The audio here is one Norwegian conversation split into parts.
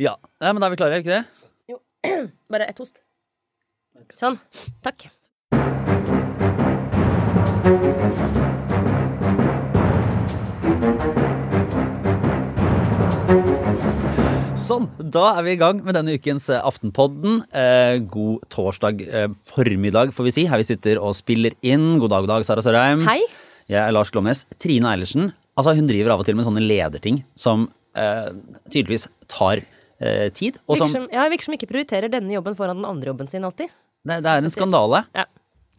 Ja. Nei, men da er vi klare, er ikke det? Jo. Bare ett host. Sånn. Takk. Sånn, da er vi i gang med denne ukens eh, Aftenpodden. Eh, god torsdag eh, formiddag, får vi si, her vi sitter og spiller inn. God dag, god dag, Sara Sørheim. Hei. Jeg er Lars Glomnes. Trine Eilertsen, altså hun driver av og til med sånne lederting som eh, tydeligvis tar eh, tid. Og Virker som, ja, virker som ikke prioriterer denne jobben foran den andre jobben sin alltid. det, det er en skandale. Ja.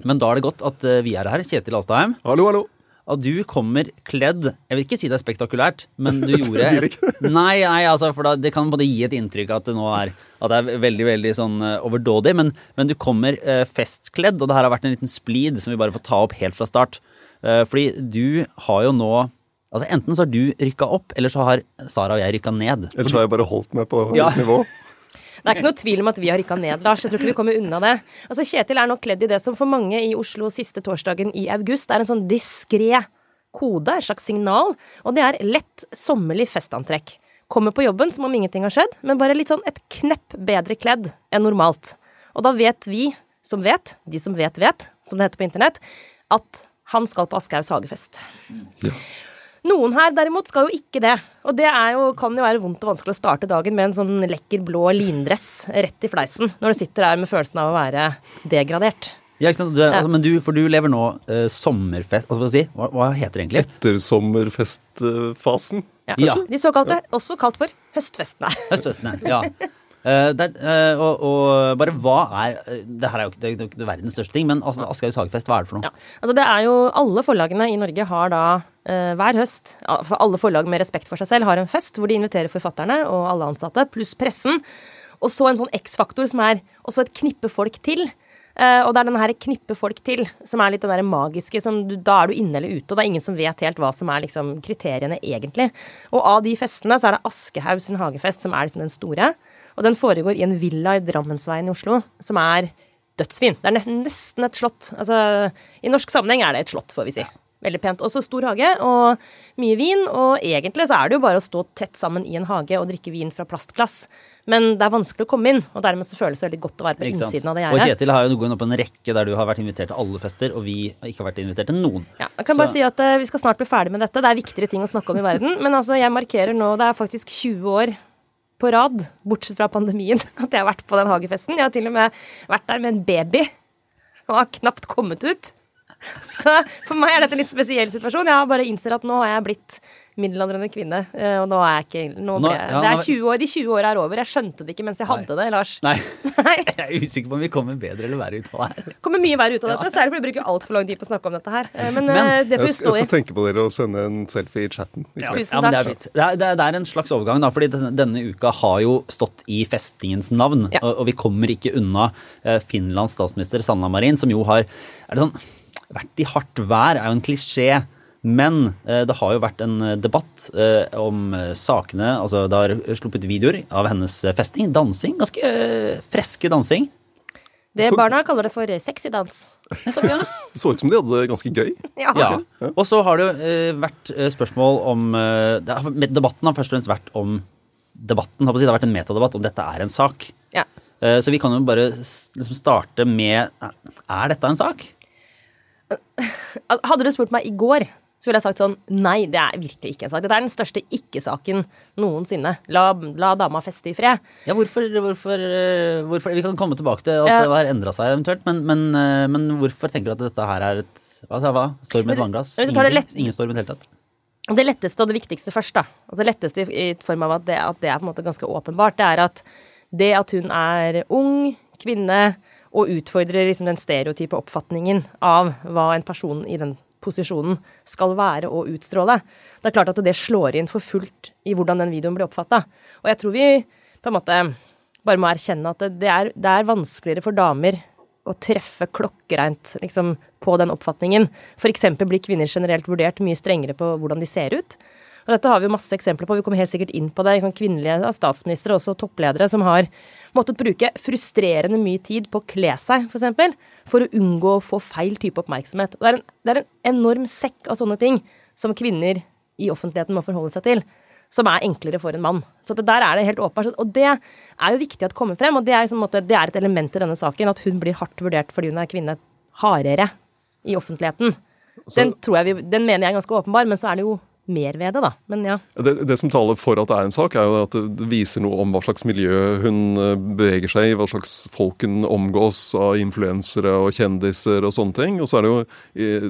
Men da er det godt at eh, vi er her, Kjetil Alstheim. Hallo, hallo. At du kommer kledd Jeg vil ikke si det er spektakulært, men du gjorde et, Nei, nei, altså, for da, det kan både gi et inntrykk at det nå er At det er veldig, veldig sånn eh, overdådig, men, men du kommer eh, festkledd, og det her har vært en liten splid som vi bare får ta opp helt fra start. Eh, fordi du har jo nå Altså Enten så har du rykka opp, eller så har Sara og jeg rykka ned. Eller så har jeg bare holdt meg på Ja. nivå. Det er ikke noe tvil om at vi har rykka ned, Lars. Jeg tror ikke vi kommer unna det. Altså, Kjetil er nå kledd i det som for mange i Oslo siste torsdagen i august er en sånn diskré kode, et slags signal, og det er lett sommerlig festantrekk. Kommer på jobben som om ingenting har skjedd, men bare litt sånn et knepp bedre kledd enn normalt. Og da vet vi som vet, de som vet vet, som det heter på internett, at han skal på Aschehougs hagefest. Noen her derimot skal jo ikke det. Og det er jo, kan jo være vondt og vanskelig å starte dagen med en sånn lekker blå lindress rett i fleisen, når du sitter der med følelsen av å være degradert. Ja, ikke sant? Du, altså, men du, for du lever nå eh, sommerfest Altså, hva, si? hva, hva heter det egentlig? Ettersommerfestfasen. Ja. Ja. De såkalte, også kalt for høstfestene. Høstfestene, ja. Eh, der, er, eh, og, og bare hva er Det her er jo ikke er ikke verdens største ting, men As- Aschehougs hagefest, hva er det for noe? Ja. Altså det er jo Alle forlagene i Norge har da uh, hver høst For alle forlag med respekt for seg selv har en fest hvor de inviterer forfatterne og alle ansatte, pluss pressen. Og så en sånn X-faktor som er også et knippe folk til. Uh, og det er denne her knippe folk til som er litt den der magiske som du, Da er du inne eller ute, og det er ingen som vet helt hva som er liksom kriteriene egentlig. Og av de festene så er det Aschehoug hagefest som er liksom den store. Og den foregår i en villa i Drammensveien i Oslo, som er dødsfin. Det er nesten, nesten et slott. Altså, I norsk sammenheng er det et slott, får vi si. Veldig pent. Også stor hage og mye vin. Og egentlig så er det jo bare å stå tett sammen i en hage og drikke vin fra plastglass. Men det er vanskelig å komme inn, og dermed så føles det veldig godt å være på Ikke sant? innsiden av det Og. Kjetil har jo gått opp en rekke der du har vært invitert til alle fester, og vi ikke har vært invitert til noen. Ja, jeg kan bare si at uh, Vi skal snart bli ferdig med dette. Det er viktigere ting å snakke om i verden. Men altså, jeg markerer nå Det er faktisk 20 år på rad, bortsett fra pandemien, at jeg har vært på den hagefesten. Jeg har til og med vært der med en baby og har knapt kommet ut. Så for meg er dette en litt spesiell situasjon. Jeg har bare innser at nå har jeg blitt middelaldrende kvinne. eh, Og nå er jeg ikke nå Nå- jeg- ja, Det er 20 år, De 20 åra er over. Jeg skjønte det ikke mens jeg hadde det, Lars. Nei, Nei. jeg er usikker på om vi kommer bedre eller verre ut av det her. Kommer mye verre ut av dette, særlig fordi vi bruker altfor lang tid på å snakke om dette her. Eh, Men, Men eh, det får Jeg vi skal, jeg skal tenke på dere og sende en selfie i chatten. Ja. Tusen men det takk. fint. det, er, det, er, det er en slags overgang, da, fordi denne, denne uka har jo stått i festingens navn. Ja. Og, og vi kommer ikke unna Finlands statsminister Sanna Marin, som jo har er det sånn, vært i hardt vær, er jo en klisjé. Men eh, det har jo vært en eh, debatt eh, om sakene altså Det har sluppet videoer av hennes festing. Dansing. Ganske eh, freske dansing. Det barna kaller det for sexy dans. Det så ut som de hadde det ganske gøy. Ja. Ja. Og så har det jo eh, vært spørsmål om eh, Debatten har først og fremst vært om debatten. Det har vært en metadebatt om dette er en sak. Ja. Eh, så vi kan jo bare liksom starte med Er dette en sak? Hadde du spurt meg i går, så ville jeg sagt sånn Nei, det er virkelig ikke en sak. Dette er den største ikke-saken noensinne. La, la dama feste i fred. Ja, hvorfor, hvorfor, eh, hvorfor Vi kan komme tilbake til at Ja. det har endra seg eventuelt, men, men, eh, men hvorfor tenker du at dette her er et altså, hva? Storm i et vannglass? lett- Ingen storm i det hele tatt? Det letteste og det viktigste først, da. Altså det letteste i, i form av at det, at det er på en måte ganske åpenbart, det er at det at hun er ung, kvinne, og utfordrer liksom den stereotype oppfatningen av hva en person i den posisjonen skal være og utstråle. Det er klart at det slår inn for fullt i hvordan den videoen blir oppfatta. Og jeg tror vi på en måte bare må erkjenne at det, er, det er vanskeligere for damer å treffe klokkereint liksom, på den oppfatningen. Eksempel blir kvinner generelt vurdert mye strengere på hvordan de ser ut. Og dette har vi jo masse eksempler på, vi kommer helt sikkert inn på det. Liksom, kvinnelige statsministre, også toppledere, som har måttet bruke frustrerende mye tid på å kle seg, f.eks. For, eksempel, for å unngå å få feil type oppmerksomhet. Det, er en, det er en enorm sekk av sånne ting som kvinner i offentligheten må forholde seg til. som er enklere for en mann. Så det der er det helt åpenbart. Og det er jo viktig at kommer frem, og det er, liksom, det er et element i denne saken. At hun blir hardt vurdert fordi hun er kvinne. Hardere i offentligheten. Den, vi, den mener jeg er ganske åpenbar, men så er det jo mer ved det, da. Men ja. Det, det, som taler for at det er en sak, er jo at det viser noe om hva slags miljø hun eh, beveger seg i, hva slags folk hun omgås av influensere og kjendiser og sånne ting. Og så er det jo eh,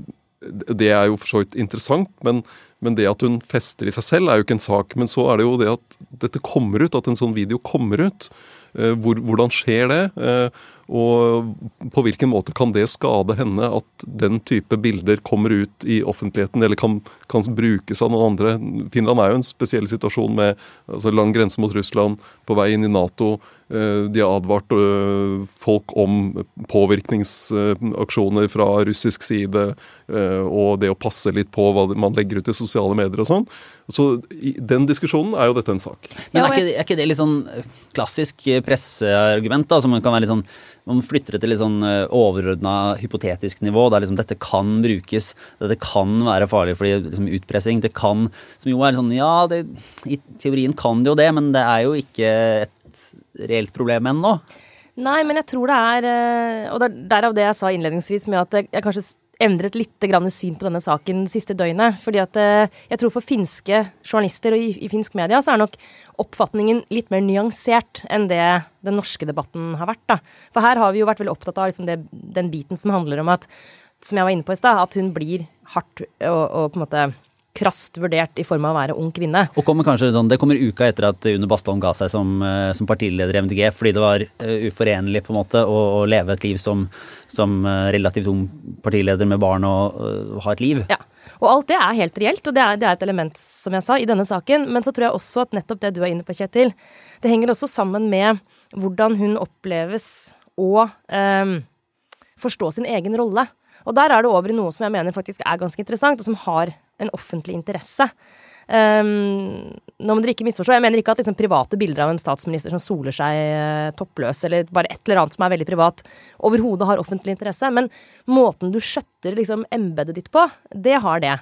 Det er jo for så vidt interessant, men, men, det at hun fester i seg selv, er jo ikke en sak. Men så er det jo det at dette kommer ut, at en sånn video kommer ut. Eh, hvor, hvordan skjer det? Og på hvilken måte kan det skade henne at den type bilder kommer ut i offentligheten, eller kan, kan brukes av noen andre? Finland er jo en spesiell situasjon med altså, lang grense mot Russland, på vei inn i Nato. Eh, de har advart folk om påvirkningsaksjoner fra russisk side, og det å passe litt på hva man legger ut i sosiale medier og sånn. Så i den diskusjonen er jo dette en sak. Men er ikke, er ikke det litt sånn klassisk presseargument, da, som man kan være litt sånn man flytter det til litt sånn overordna hypotetisk nivå. Der liksom dette kan brukes, dette kan være farlig fordi liksom utpressing. Det kan Som jo er sånn Ja, det, i teorien kan det jo det, men det er jo ikke et reelt problem ennå? Nei, men jeg tror det er eh, Og det er derav det jeg sa innledningsvis med at jeg kanskje endret litt grann syn på denne saken siste døgnet. fordi at eh, jeg tror for finske journalister og i, i, finsk media så er nok oppfatningen litt mer nyansert enn det den norske debatten har vært. da. For her har vi jo vært veldig opptatt av liksom det, den biten som handler om at som jeg var inne på i stad, at hun blir hardt og, og på en måte krast vurdert i form av å være ung kvinne. Og kommer kanskje sånn, Det kommer uka etter at Une Bastholm ga seg som, eh, som, partileder i MDG, fordi det var uh, uforenlig på en måte å, å leve et liv som, som uh, relativt ung partileder med barn og og ha et liv. Ja, og alt det er helt reelt, og det er, det er, et element, som jeg sa, i denne saken. Men så tror jeg også at nettopp det du er inne på, Kjetil, det henger også sammen med hvordan hun oppleves å eh, forstå sin egen rolle. Og der er det over i noe som jeg mener faktisk er ganske interessant, og som har en offentlig interesse. Um, nå må dere ikke misforstå. Jeg mener ikke at liksom, private bilder av en statsminister som soler seg uh, toppløs, eller bare et eller annet som er veldig privat, overhodet har offentlig interesse. Men måten du skjøtter liksom, embetet ditt på, det har det.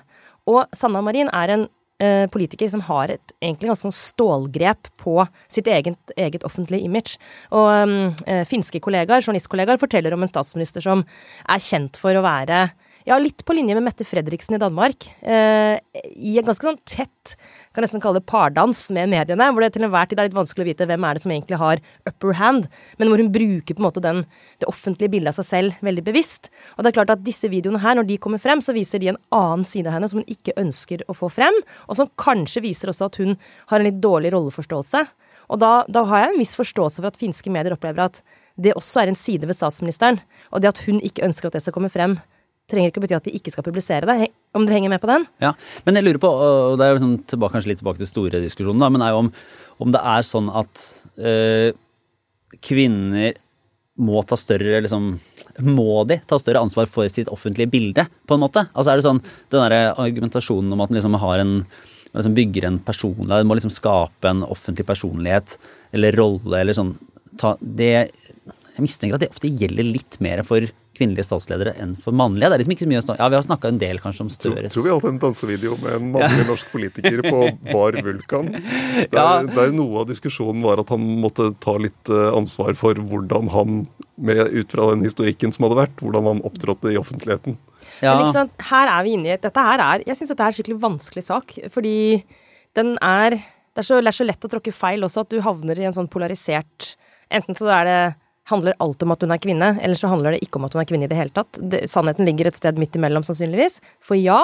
Og Sanna Marin er en uh, politiker som har et egentlig ganske sånn stålgrep på sitt eget, eget offentlige image. Og um, uh, finske kollegaer, journalistkollegaer forteller om en statsminister som er kjent for å være ja, litt på linje med Mette Fredriksen i Danmark. Eh, I en ganske sånn tett, kan nesten kalle det pardans med mediene, hvor det til enhver tid er litt vanskelig å vite hvem er det som egentlig har upper hand, men hvor hun bruker på en måte den, det offentlige bildet av seg selv veldig bevisst. Og det er klart at disse videoene her, når de kommer frem, så viser de en annen side av henne som hun ikke ønsker å få frem, og som kanskje viser også at hun har en litt dårlig rolleforståelse. Og da, da har jeg en viss forståelse for at finske medier opplever at det også er en side ved statsministeren, og det at hun ikke ønsker at det skal komme frem, trenger ikke bety at de ikke skal publisere det. Om dere henger med på den? Ja, Men jeg lurer på, og det er liksom tilbake, kanskje litt tilbake til store diskusjonen, da, men er jo om, om det er sånn at øh, kvinner må ta større liksom, Må de ta større ansvar for sitt offentlige bilde, på en måte? Altså er det sånn, Den der argumentasjonen om at man liksom har en liksom bygger en personlighet, må liksom skape en offentlig personlighet eller rolle eller sånn ta, det, Jeg mistenker at det ofte gjelder litt mer for kvinnelige statsledere enn for mannlige. Det er liksom ikke så mye å snakke Ja, vi har snakka en del kanskje om Støres Tror, tror vi har en dansevideo med en mannlig norsk politiker på Bar Vulkan. Der, ja. der, noe av diskusjonen var at han måtte ta litt eh, ansvar for hvordan han, med, ut fra den historikken som hadde vært, hvordan han opptrådte i offentligheten. Ja. Men liksom, her er vi inne i Dette her er Jeg syns dette er en skikkelig vanskelig sak, fordi den er det er, så, det er så lett å tråkke feil også, at du havner i en sånn polarisert Enten så er det handler alt om at hun er kvinne, eller så handler det ikke om at hun er kvinne i det hele tatt. Det, sannheten ligger et sted midt imellom, sannsynligvis. For ja,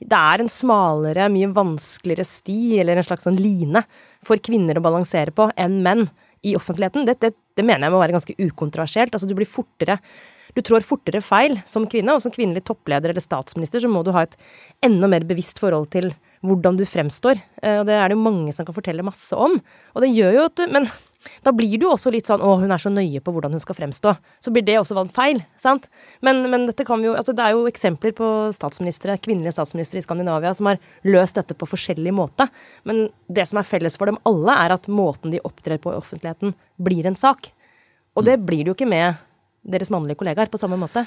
det er en smalere, mye vanskeligere sti, eller en slags sånn line, for kvinner å balansere på enn menn i offentligheten. Det, det, det mener jeg må være ganske ukontroversielt. Altså, du blir fortere du trår fortere feil som kvinne, og som kvinnelig toppleder eller statsminister så må du ha et enda mer bevisst forhold til hvordan du fremstår. Eh, og det er det jo mange som kan fortelle masse om. Og det gjør jo at du Men da blir det jo også litt sånn 'Å, hun er så nøye på hvordan hun skal fremstå'. Så blir det også feil, sant? Men, men dette kan vi jo Altså, det er jo eksempler på statsministre, kvinnelige statsministre i Skandinavia som har løst dette på forskjellig måte. Men det som er felles for dem alle, er at måten de opptrer på i offentligheten, blir en sak. Og det blir det jo ikke med deres mannlige kollegaer på samme måte.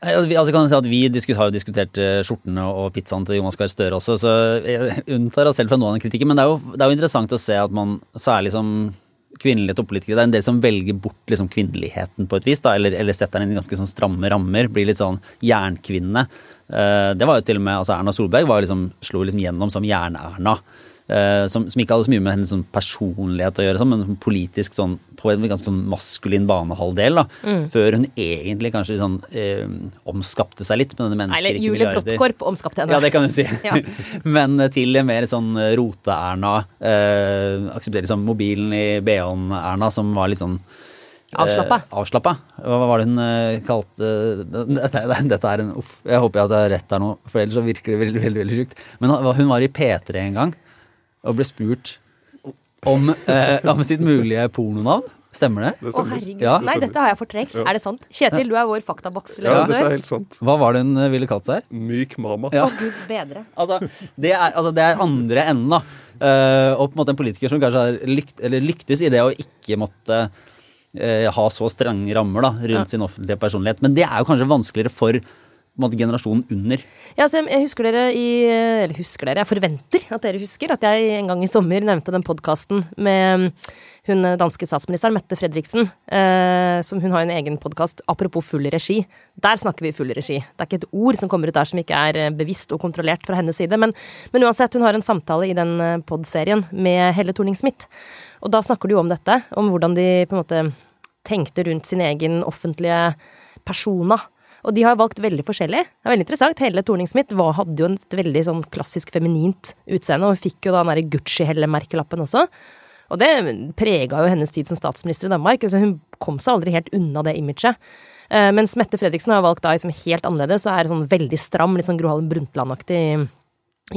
Ja, altså kan jeg si at vi har jo diskutert eh, skjortene og pizzaen til Jonas Gahr Støre også, så jeg unntar oss selv fra noe av den kritikken. Men det er, jo, det er jo interessant å se at man, særlig som kvinnelige toppolitikere, det er en del som velger bort liksom, kvinneligheten på et vis, da, eller, eller setter den i ganske sånn stramme rammer. Blir litt sånn jernkvinne. Eh, det var jo til og med, altså Erna Solberg var liksom, slo liksom gjennom som Jern-Erna. Eh, som, som, ikke hadde så mye med hennes sånn personlighet å gjøre, sånn, men politisk sånn, på en ganske sånn maskulin banehalvdel. da, mm. Før hun egentlig kanskje sånn, eh, omskapte seg litt med denne menneskerike Eller Julie Brottkorp omskapte henne. Ja, det kan du si. men til til mer sånn eh, Rote-Erna. Eh, akseptere liksom mobilen i BH-en-Erna, som var litt sånn Avslappa. Eh, avslappa. Hva var det hun eh, kalte dette, dette, er en Uff, jeg håper jeg at er rett her nå, for ellers så virker det veldig, veldig, veldig sjukt. Men hun var i P3 en gang og ble spurt om, eh, om sitt mulige pornonavn. Stemmer det? det stemmer. Å, herregud. Ja. Nei, dette har jeg fortrengt. Ja. Er det sant? Kjetil, du er vår faktaboks. Ja, dette er helt sant. Hva var det hun ville kalt seg? Myk mama. Ja. Å, gud bedre. Altså, det er, altså, det er andre enden, da. Uh, og på en måte en politiker som kanskje har lykt, lyktes i det å ikke måtte uh, ha så strenge rammer da, rundt ja. sin offentlige personlighet. Men det er jo kanskje vanskeligere for måte, generasjonen under. Ja, så jeg husker dere i Eller husker dere, jeg forventer at dere husker at jeg en gang i sommer nevnte den podkasten med hun danske statsministeren, Mette Fredriksen. Eh, som hun har en egen podkast, apropos full regi. Der snakker vi full regi. Det er ikke et ord som kommer ut der som ikke er eh, bevisst og kontrollert fra hennes side. Men, men uansett, hun har en samtale i den eh, podserien med Helle Thorning-Smith. Og da snakker du jo om dette, om hvordan de på en måte tenkte rundt sin egen offentlige persona. Og de har valgt veldig forskjellig. Det er veldig interessant. Hele Thorning-Smith hadde jo et veldig sånn klassisk feminint utseende, og fikk jo da den derre Gucci-Helle-merkelappen også. Og det prega jo hennes tid som statsminister i Danmark. så hun kom seg aldri helt unna det imaget. Eh, mens Mette Fredriksen har valgt da liksom helt annerledes og er sånn veldig stram, litt sånn Gro Harlem Brundtland-aktig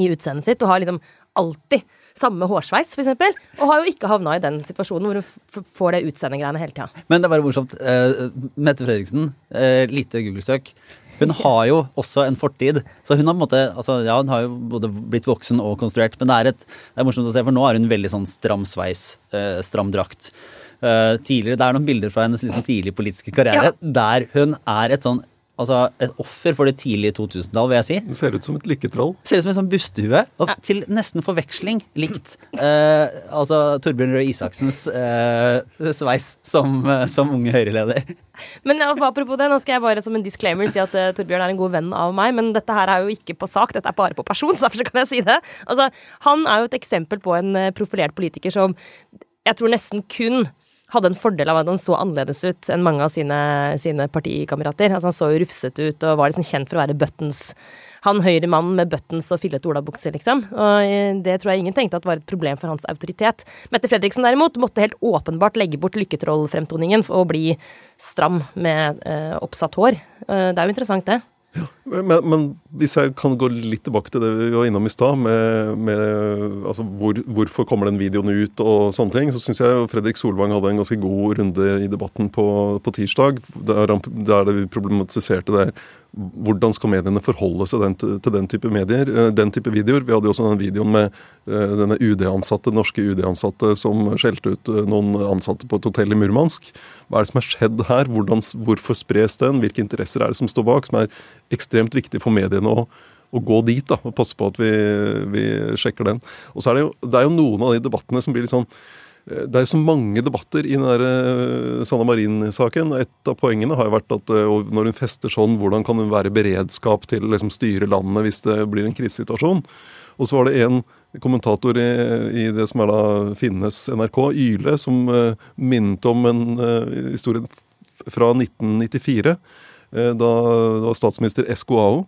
i utseendet sitt, og har liksom alltid samme hårsveis, f.eks., og har jo ikke havna i den situasjonen hvor hun får det utseendegreiene hele tida. Men det er bare morsomt. Uh, Mette Fredriksen, uh, lite Google-søk. Hun har jo også en fortid. Så hun har måte, altså, ja, hun har jo både blitt voksen og konstruert, men det er, et, det er morsomt å se, for nå er hun veldig sånn stram sveis, uh, stram drakt. tidligere, Det er noen bilder fra hennes liksom, tidlige politiske karriere ja. der hun er et sånn altså et offer for det tidlige 2000-tall, vil jeg si. Det ser ut som et lykketroll. Ser ut som en sånn bustehue. Og ja. til nesten forveksling likt eh, altså Torbjørn Røe Isaksens eh, sveis som, eh, som unge Høyre-leder. Men apropos det, nå skal jeg bare som en disclaimer si at uh, Torbjørn er en god venn av meg, men dette her er jo ikke på sak, dette er bare på person, så derfor kan jeg si det. Altså, han er jo et eksempel på en uh, profilert politiker som jeg tror nesten kun hadde en fordel av at han så annerledes ut enn mange av sine, sine partikamerater. Altså, han så jo rufsete ut og var liksom kjent for å være buttons. Han høyre mann med buttons og fillete olabukser, liksom. Og eh, det tror jeg ingen tenkte at var et problem for hans autoritet. Mette Fredriksen derimot måtte helt åpenbart legge bort lykketrollfremtoningen og bli stram med eh, oppsatt hår. Eh, det er jo interessant, det. Men, men, hvis jeg kan gå litt tilbake til det vi var innom i stad, med, med altså hvor, hvorfor kommer den videoen ut og sånne ting, så syns jeg Fredrik Solvang hadde en ganske god runde i debatten på, på tirsdag, der, der vi problematiserte det hvordan skal mediene forholde seg den, til den type medier, eh, den type videoer. Vi hadde jo også den videoen med uh, denne UD-ansatte, norske UD-ansatte som skjelte ut uh, noen ansatte på et hotell i Murmansk. Hva er det som har skjedd her? Hvordan, hvorfor spres den? Hvilke interesser er det som står bak? Som er ekstremt viktig for mediene å, å gå dit da, og passe på at vi, vi sjekker den. Og så er det, jo, det er jo noen av de debattene som blir litt sånn Eh, det er jo så mange debatter i den der uh, Sanna Marin-saken. Et av poengene har jo vært at uh, når hun fester sånn, hvordan kan hun være beredskap til å liksom, styre landet hvis det blir en krisesituasjon? Og så var det en kommentator i, i, det som er da Finnes NRK, Yle, som uh, minnet om en historie fra 1994. da det var statsminister Escoao.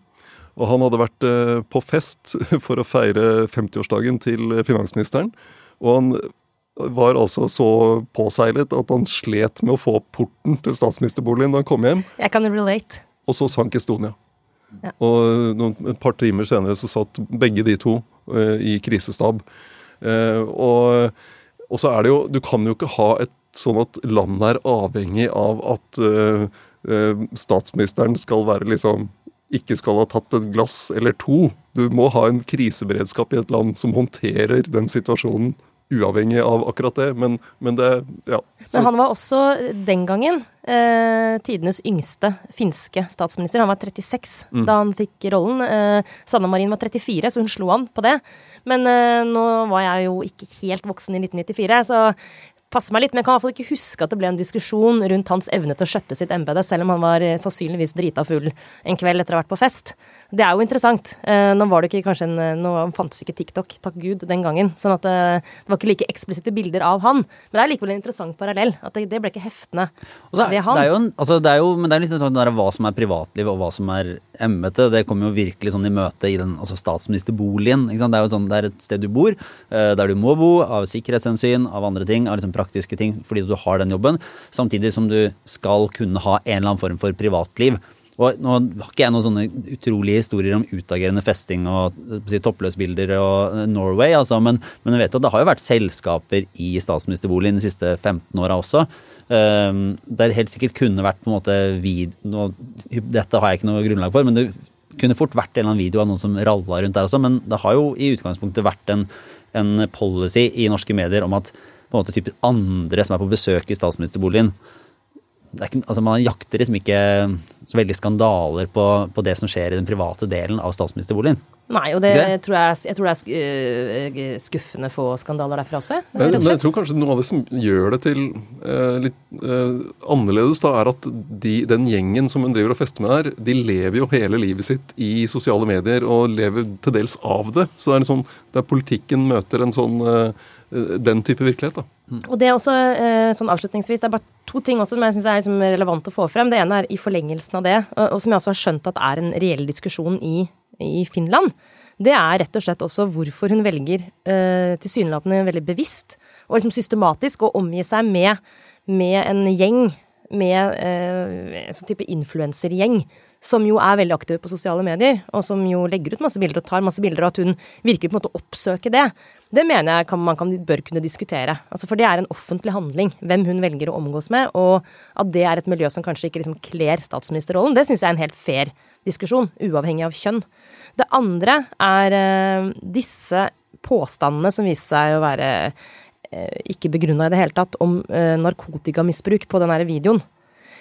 Og han hadde vært på fest for å feire 50-årsdagen til finansministeren. Og han var altså så påseilet at han slet med å få opp porten til statsministerboligen da han kom hjem. Jeg kan relate. Og så sank Estonia. Ja. Og noen, et par timer senere så satt begge de to uh, i krisestab. Uh, og, og, så er det jo Du kan jo ikke ha et sånn at landet er avhengig av at uh, statsministeren skal være liksom ikke skal ha tatt et glass eller to. Du må ha en kriseberedskap i et land som håndterer den situasjonen uavhengig av akkurat det. Men, men det Ja. Men han var også den gangen eh, tidenes yngste finske statsminister. Han var 36 Mm. da han fikk rollen. Eh, Sanna Marin var 34, så hun slo han på det. Men eh, nå var jeg jo ikke helt voksen i 1994, så passer meg litt. Men jeg kan i hvert fall ikke huske at det ble en diskusjon rundt hans evne til å skjøtte sitt embete, selv om han var eh, sannsynligvis drita full en kveld etter å ha vært på fest. Det er jo interessant. Eh, nå var det ikke kanskje en eh, Nå fantes ikke TikTok, takk Gud, den gangen. Sånn at det var ikke like eksplisitte bilder av han. Men det er likevel en interessant parallell. At det, det ble ikke heftende er, ved det er jo altså det er jo, men det er litt sånn der, hva som er privatliv og hva som er embete. Det kommer jo virkelig sånn i møte i den altså statsministerboligen. Det er jo sånn, det er et sted du bor, der du må bo av sikkerhetshensyn, av andre ting, av liksom praktiske ting, fordi du har den jobben. Samtidig som du skal kunne ha en eller annen form for privatliv. Og nå har ikke jeg noen sånne utrolige historier om utagerende festing og si, toppløsbilder og eh, Norway, altså, men, men jeg vet at det har jo vært selskaper i statsministerboligen de siste 15 åra også. Um, der helt sikkert kunne vært på en måte vid, nå, Dette har jeg ikke noe grunnlag for, men det kunne fort vært en eller annen video av noen som ralla rundt der også. Men det har jo i utgangspunktet vært en, en policy i norske medier om at på en måte type andre som er på besøk i statsministerboligen det er ikke, altså Man jakter liksom ikke så veldig skandaler på, på det som skjer i den private delen av statsministerboligen. Nei, og det Det? tror jeg, jeg tror det er øh, skuffende få skandaler derfra også. jeg, Men, men jeg tror kanskje noe av det som gjør det til eh, litt eh, annerledes, da, er at de, den gjengen som hun driver og fester med der, de lever jo hele livet sitt i sosiale medier og lever til dels av det. Så det er, en sånn, der politikken møter en sånn eh, den type virkelighet. da. Og det er også, eh, sånn avslutningsvis, det er bare to ting også som jeg synes er liksom relevant å få frem. Det ene er i forlengelsen av det, og, og som jeg også har skjønt at er en reell diskusjon i, i Finland. Det er rett og slett også hvorfor hun velger eh, tilsynelatende veldig bevisst og liksom systematisk å omgi seg med, med en gjeng, med eh, en sånn type influensergjeng, som jo er veldig aktive på sosiale medier, og som jo legger ut masse bilder og tar masse bilder, og at hun virker på en måte å oppsøke det. Det mener jeg kan, man kan, bør kunne diskutere. Altså, for det er en offentlig handling, hvem hun velger å omgås med, og at det er et miljø som kanskje ikke liksom kler statsministerrollen, det syns jeg er en helt fair diskusjon, uavhengig av kjønn. Det andre er eh, disse påstandene som viser seg å være eh, ikke begrunna i det hele tatt, om eh, narkotikamisbruk på den videoen.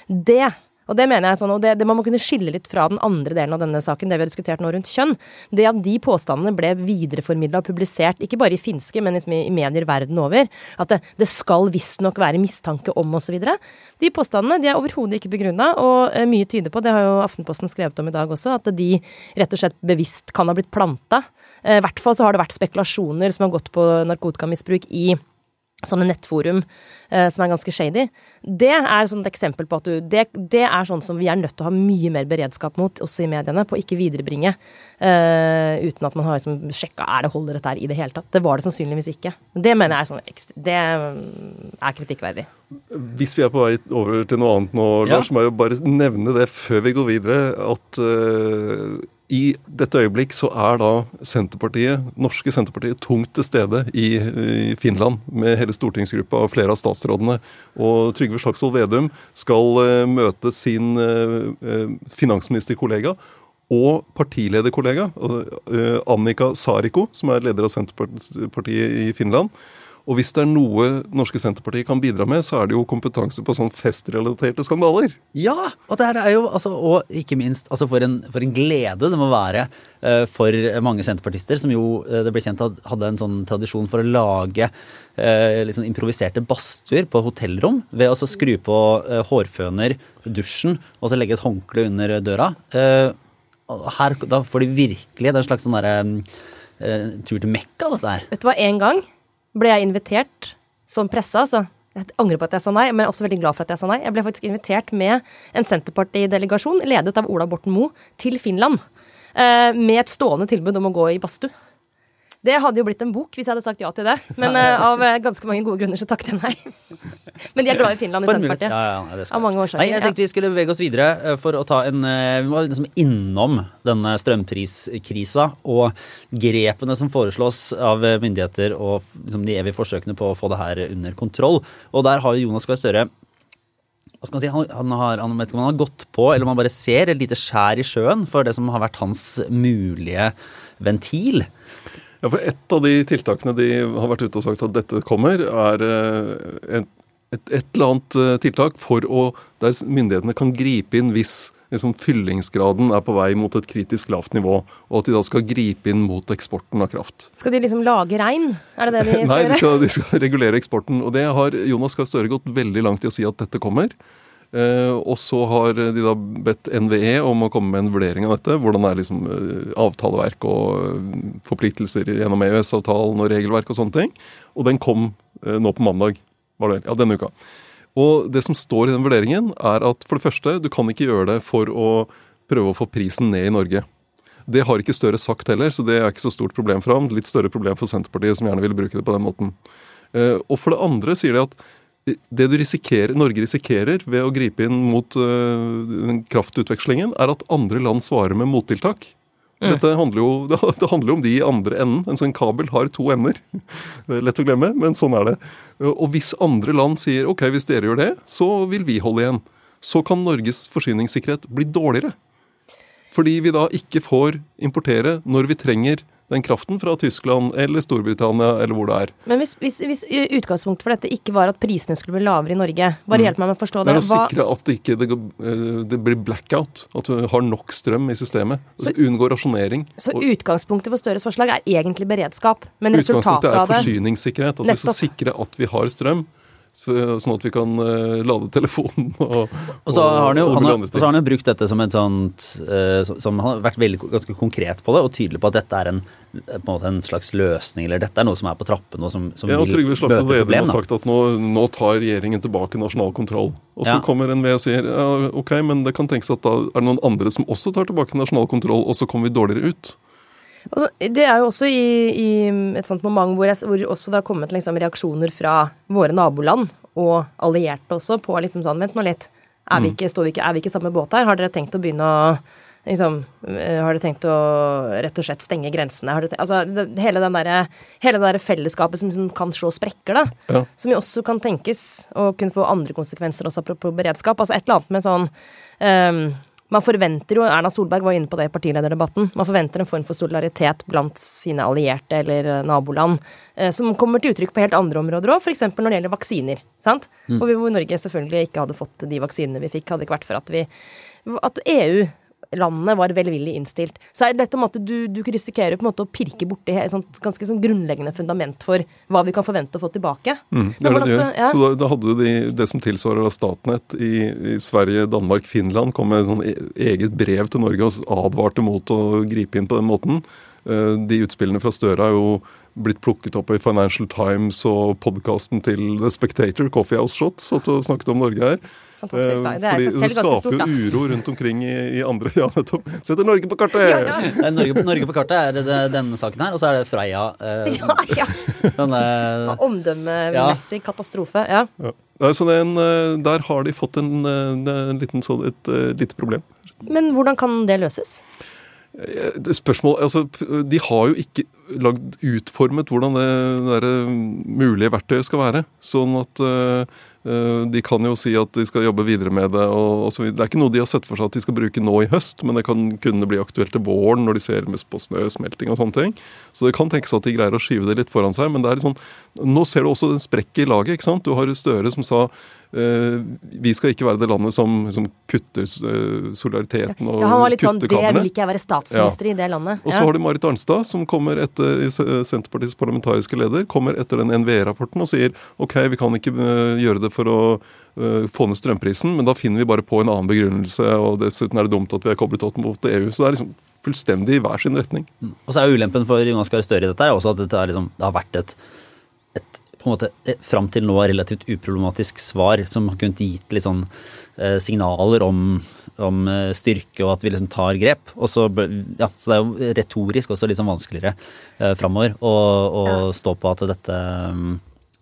Det og det mener jeg sånn, og det, det Man må kunne skille litt fra den andre delen av denne saken, det vi har diskutert nå rundt kjønn. Det at de påstandene ble videreformidla og publisert, ikke bare i finske, men liksom i, medier verden over, at det, det skal visstnok være mistanke om osv. De påstandene de er overhodet ikke begrunna, og eh, mye tyder på, det har jo Aftenposten skrevet om i dag også, at de rett og slett bevisst kan ha blitt planta. Eh, I hvert fall så har det vært spekulasjoner som har gått på narkotikamisbruk i sånne nettforum eh, som er ganske shady. Det er sånn et eksempel på at du det, det er sånn som vi er nødt til å ha mye mer beredskap mot, også i mediene, på å ikke viderebringe eh, uten at man har liksom sjekka er det holder dette her i det hele tatt. Det var det sannsynligvis ikke. Det mener jeg er sånn Det mm, er kritikkverdig. Hvis vi er på vei over til noe annet nå, Ja. Lars, må jeg jo bare nevne det før vi går videre, at eh, i dette øyeblikk så er da Senterpartiet, norske Senterpartiet tungt til stede i, i Finland med hele stortingsgruppa og flere av statsrådene. Og Trygve Slagsvold Vedum skal uh, møte sin eh, finansministerkollega og partilederkollega, uh, Annika Sariko, som er leder av Senterpartiet i Finland. Og hvis det er noe norske Senterpartiet kan bidra med, så er det jo kompetanse på sånn festrelaterte skandaler. Ja, og det her er jo altså, Og ikke minst, altså for en, for en glede det må være uh, for mange senterpartister, som jo uh, det ble kjent at hadde en sånn tradisjon for å lage uh, liksom improviserte badstuer på hotellrom ved å skru på hårføner, dusjen, og så legge et håndkle under døra. Eh, her, da får de virkelig Det er en slags sånn derre tur til Mekka, dette her. Vet du hva, en gang ble jeg invitert som presse, altså. Jeg angrer på at jeg sa nei, men jeg er også veldig glad for at jeg sa nei. Jeg ble faktisk invitert med en Senterparti-delegasjon, ledet av Ola Borten Moe, til Finland. Eh, med et stående tilbud om å gå i badstue. Det hadde jo blitt en bok hvis jeg hadde sagt ja til det, men uh, av eh, ganske mange gode grunner så takket jeg nei. men de er glad i Finland i. Senterpartiet. Ja, ja, Av mange årsaker, Nei, jeg tenkte vi skulle bevege oss videre eh, for å ta en Vi må liksom innom denne strømpriskrisa og grepene som foreslås av myndigheter og liksom de evige forsøkene på å få det her under kontroll. Og der har Jonas Gahr Støre han si, han, han, har, han vet ikke om han har gått på, eller om han bare ser et lite skjær i sjøen for det som har vært hans mulige ventil. Ja, for Et av de tiltakene de har vært ute og sagt at dette kommer, er eh, et, et, et eller annet eh, tiltak for å, der myndighetene kan gripe inn hvis liksom, fyllingsgraden er på vei mot et kritisk lavt nivå, og at de da skal gripe inn mot eksporten av kraft. Skal de liksom lage regn? Er det det de skal Nei, de skal, de skal regulere eksporten. Og det har Jonas Gahr Støre gått veldig langt i å si at dette kommer. Eh, og så har de da bedt NVE om å komme med en vurdering av dette. Hvordan er liksom eh, avtaleverk og eh, forpliktelser gjennom EØS-avtalen og regelverk og sånne ting. Og den kom nå på mandag. Var det? Ja, denne uka. Og det som står i den vurderingen, er at for det første, du kan ikke gjøre det for å prøve å få prisen ned i Norge. Det har ikke Støre sagt heller, så det er ikke så stort problem for ham. Litt større problem for Senterpartiet, som gjerne ville bruke det på den måten. Og for det andre sier de at det du risikerer, Norge risikerer ved å gripe inn mot uh, kraftutvekslingen, er at andre land svarer med mottiltak. Dette handler jo, det, handler jo om de i andre enden. En sånn kabel har to ender. Er Lett å glemme, men sånn er det. Og hvis andre land sier ok, hvis dere gjør det, så vil vi holde igjen. Så kan Norges forsyningssikkerhet bli dårligere. Fordi vi da ikke får importere når vi trenger den kraften fra Tyskland eller Storbritannia eller hvor det er. Men hvis, hvis, hvis utgangspunktet for dette ikke var at prisene skulle bli lavere i Norge, bare hjelp meg med å forstå Det det. er å sikre at det ikke det, eh, det blir blackout. At du har nok strøm i systemet. Så Unngå rasjonering. så Og utgangspunktet for Støres forslag er egentlig beredskap, men resultatet av det Utgangspunktet er forsyningssikkerhet. Altså vi sikre at vi har strøm, sånn at vi kan eh, lade telefonen og, Og så har han jo, han har, så har han jo brukt dette som et sånt eh, som- Som han har vært veldig, ganske konkret på det, og tydelig på at dette er en, på en, en slags løsning, eller dette er noe som er på trappene, og som, som Ja, og Trygve Slagsvold Vedum har sagt at nå, nå tar regjeringen tilbake nasjonal kontroll. Og så Ja. kommer NVE og sier ja, ok, men det kan tenkes at da er det noen andre som også tar tilbake nasjonal kontroll, og så kommer vi dårligere ut. Og Det er jo også i, i et sånt moment hvor, jeg, hvor også det har kommet liksom reaksjoner fra våre naboland og allierte også på liksom sånn Vent nå litt. Er vi ikke, står vi ikke, er vi ikke samme båt her? Har dere tenkt å begynne å liksom, eh, Har dere tenkt å rett og slett stenge grensene? Tenkt, altså, det, hele, den der, hele det der fellesskapet som, som kan slå sprekker, da. Ja. Som jo også kan tenkes å kunne få andre konsekvenser også apropos beredskap. Altså et eller annet med sånn ehm, man forventer jo, Erna Solberg var inne på det i partilederdebatten, man forventer en form for solidaritet blant sine allierte eller eh, naboland, eh, som kommer til uttrykk på helt andre områder òg, f.eks. når det gjelder vaksiner. sant? Og hvor Norge selvfølgelig ikke hadde fått de vaksinene vi fikk, hadde ikke vært for at vi at EU landene var velvillig innstilt. Så er det dette at du, du risikerer på en måte å pirke borti et sånt ganske sånn grunnleggende fundament for hva vi kan forvente å få tilbake. Mm, det er det du gjør. ja. Så da, da hadde du de, det som tilsvarer Statnett i, i Sverige, Danmark, Finland, kom med sånn e- eget brev til Norge og advarte mot å gripe inn på den måten. Eh, De utspillene fra Støre er jo blitt plukket opp i Financial Times og podkasten til The Spectator, Coffee House Shots, satt og snakket om Norge her. Fantastisk, da. Eh, Det er Fordi det skaper stort, jo uro rundt omkring i, i andre Ja, nettopp. Setter Norge på kartet! Ja, ja. Eh, Norge, Norge på kartet er det, denne saken her, og så er det Freia. Eh, Ja, ja. denne, Omdømmemessig katastrofe. Ja. Ja. Så den, eh, der har de fått en, eh, en liten, så, et et lite problem. Men hvordan kan det løses? Eh, spørsmål, altså, De har jo ikke lagd utformet hvordan det, det eh, mulige verktøyet skal være. Sånn at eh, de kan jo si at de skal jobbe videre med det. og, og så videre. Det er ikke noe de har sett for seg at de skal bruke nå i høst, men det kan kunne bli aktuelt til våren når de ser på snøsmelting og sånne ting. Så det kan tenkes at de greier å skyve det litt foran seg. Men det er litt sånn, nå ser du også den sprekket i laget. ikke sant? Du har Støre som sa eh, vi skal ikke være det landet som, som kutter eh, solidariteten og Ja, han var litt sånn Det vil ikke jeg være statsminister i det landet. Og så Ja. har du Marit Arnstad, som kommer etter Senterpartiets parlamentariske leder, kommer etter den NVE-rapporten og sier ok, vi kan ikke gjøre det for å øh, få ned strømprisen, men da finner vi bare på en annen begrunnelse, og dessuten er det dumt at vi er koblet opp mot EU. Så det er liksom fullstendig i hver sin retning. Og så er jo ulempen for Jonas Gahr Støre i dette er også at dette er liksom, det har vært et, et på en måte et, fram til nå relativt uproblematisk svar som har kunnet gitt litt sånn eh, signaler om, om eh, styrke og at vi liksom tar grep. Og så, ja, så det er jo retorisk også litt sånn vanskeligere eh, framover å, å stå på at dette mm,